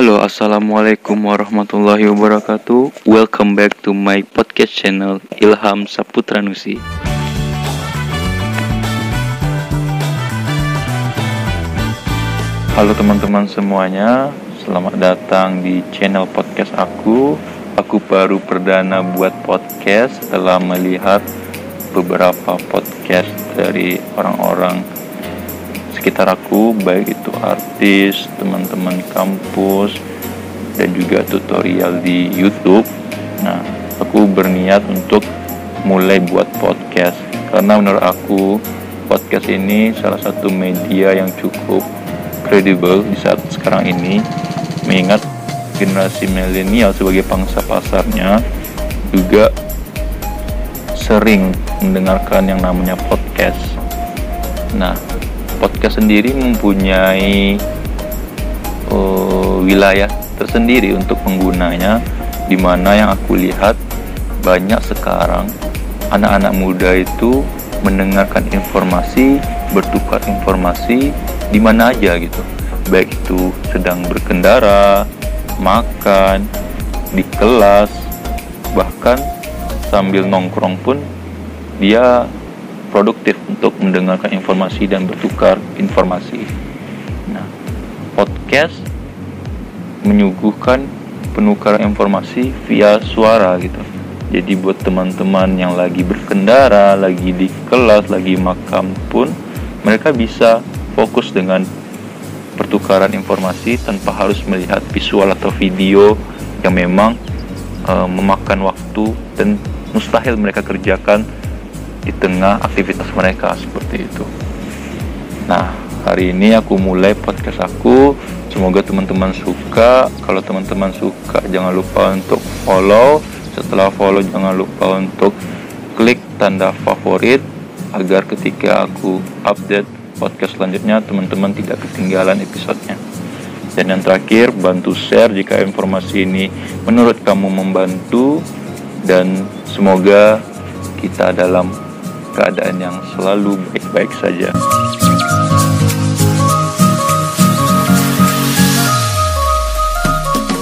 Halo, assalamualaikum warahmatullahi wabarakatuh. Welcome back to my podcast channel Ilham Saputra Nusi. Halo teman-teman semuanya, selamat datang di channel podcast aku. Aku baru perdana buat podcast setelah melihat beberapa podcast dari orang-orang sekitar aku baik itu artis, teman-teman kampus dan juga tutorial di YouTube. Nah, aku berniat untuk mulai buat podcast karena menurut aku podcast ini salah satu media yang cukup kredibel di saat sekarang ini mengingat generasi milenial sebagai pangsa pasarnya juga sering mendengarkan yang namanya podcast. Nah, podcast sendiri mempunyai uh, wilayah tersendiri untuk penggunanya di mana yang aku lihat banyak sekarang anak-anak muda itu mendengarkan informasi, bertukar informasi di mana aja gitu. Baik itu sedang berkendara, makan, di kelas, bahkan sambil nongkrong pun dia produktif untuk mendengarkan informasi dan bertukar informasi. Nah, podcast menyuguhkan penukaran informasi via suara gitu. Jadi buat teman-teman yang lagi berkendara, lagi di kelas, lagi makam pun mereka bisa fokus dengan pertukaran informasi tanpa harus melihat visual atau video yang memang uh, memakan waktu dan mustahil mereka kerjakan di tengah aktivitas mereka seperti itu. Nah, hari ini aku mulai podcast aku. Semoga teman-teman suka. Kalau teman-teman suka, jangan lupa untuk follow. Setelah follow, jangan lupa untuk klik tanda favorit agar ketika aku update podcast selanjutnya, teman-teman tidak ketinggalan episodenya. Dan yang terakhir, bantu share jika informasi ini menurut kamu membantu dan semoga kita dalam keadaan yang selalu baik-baik saja.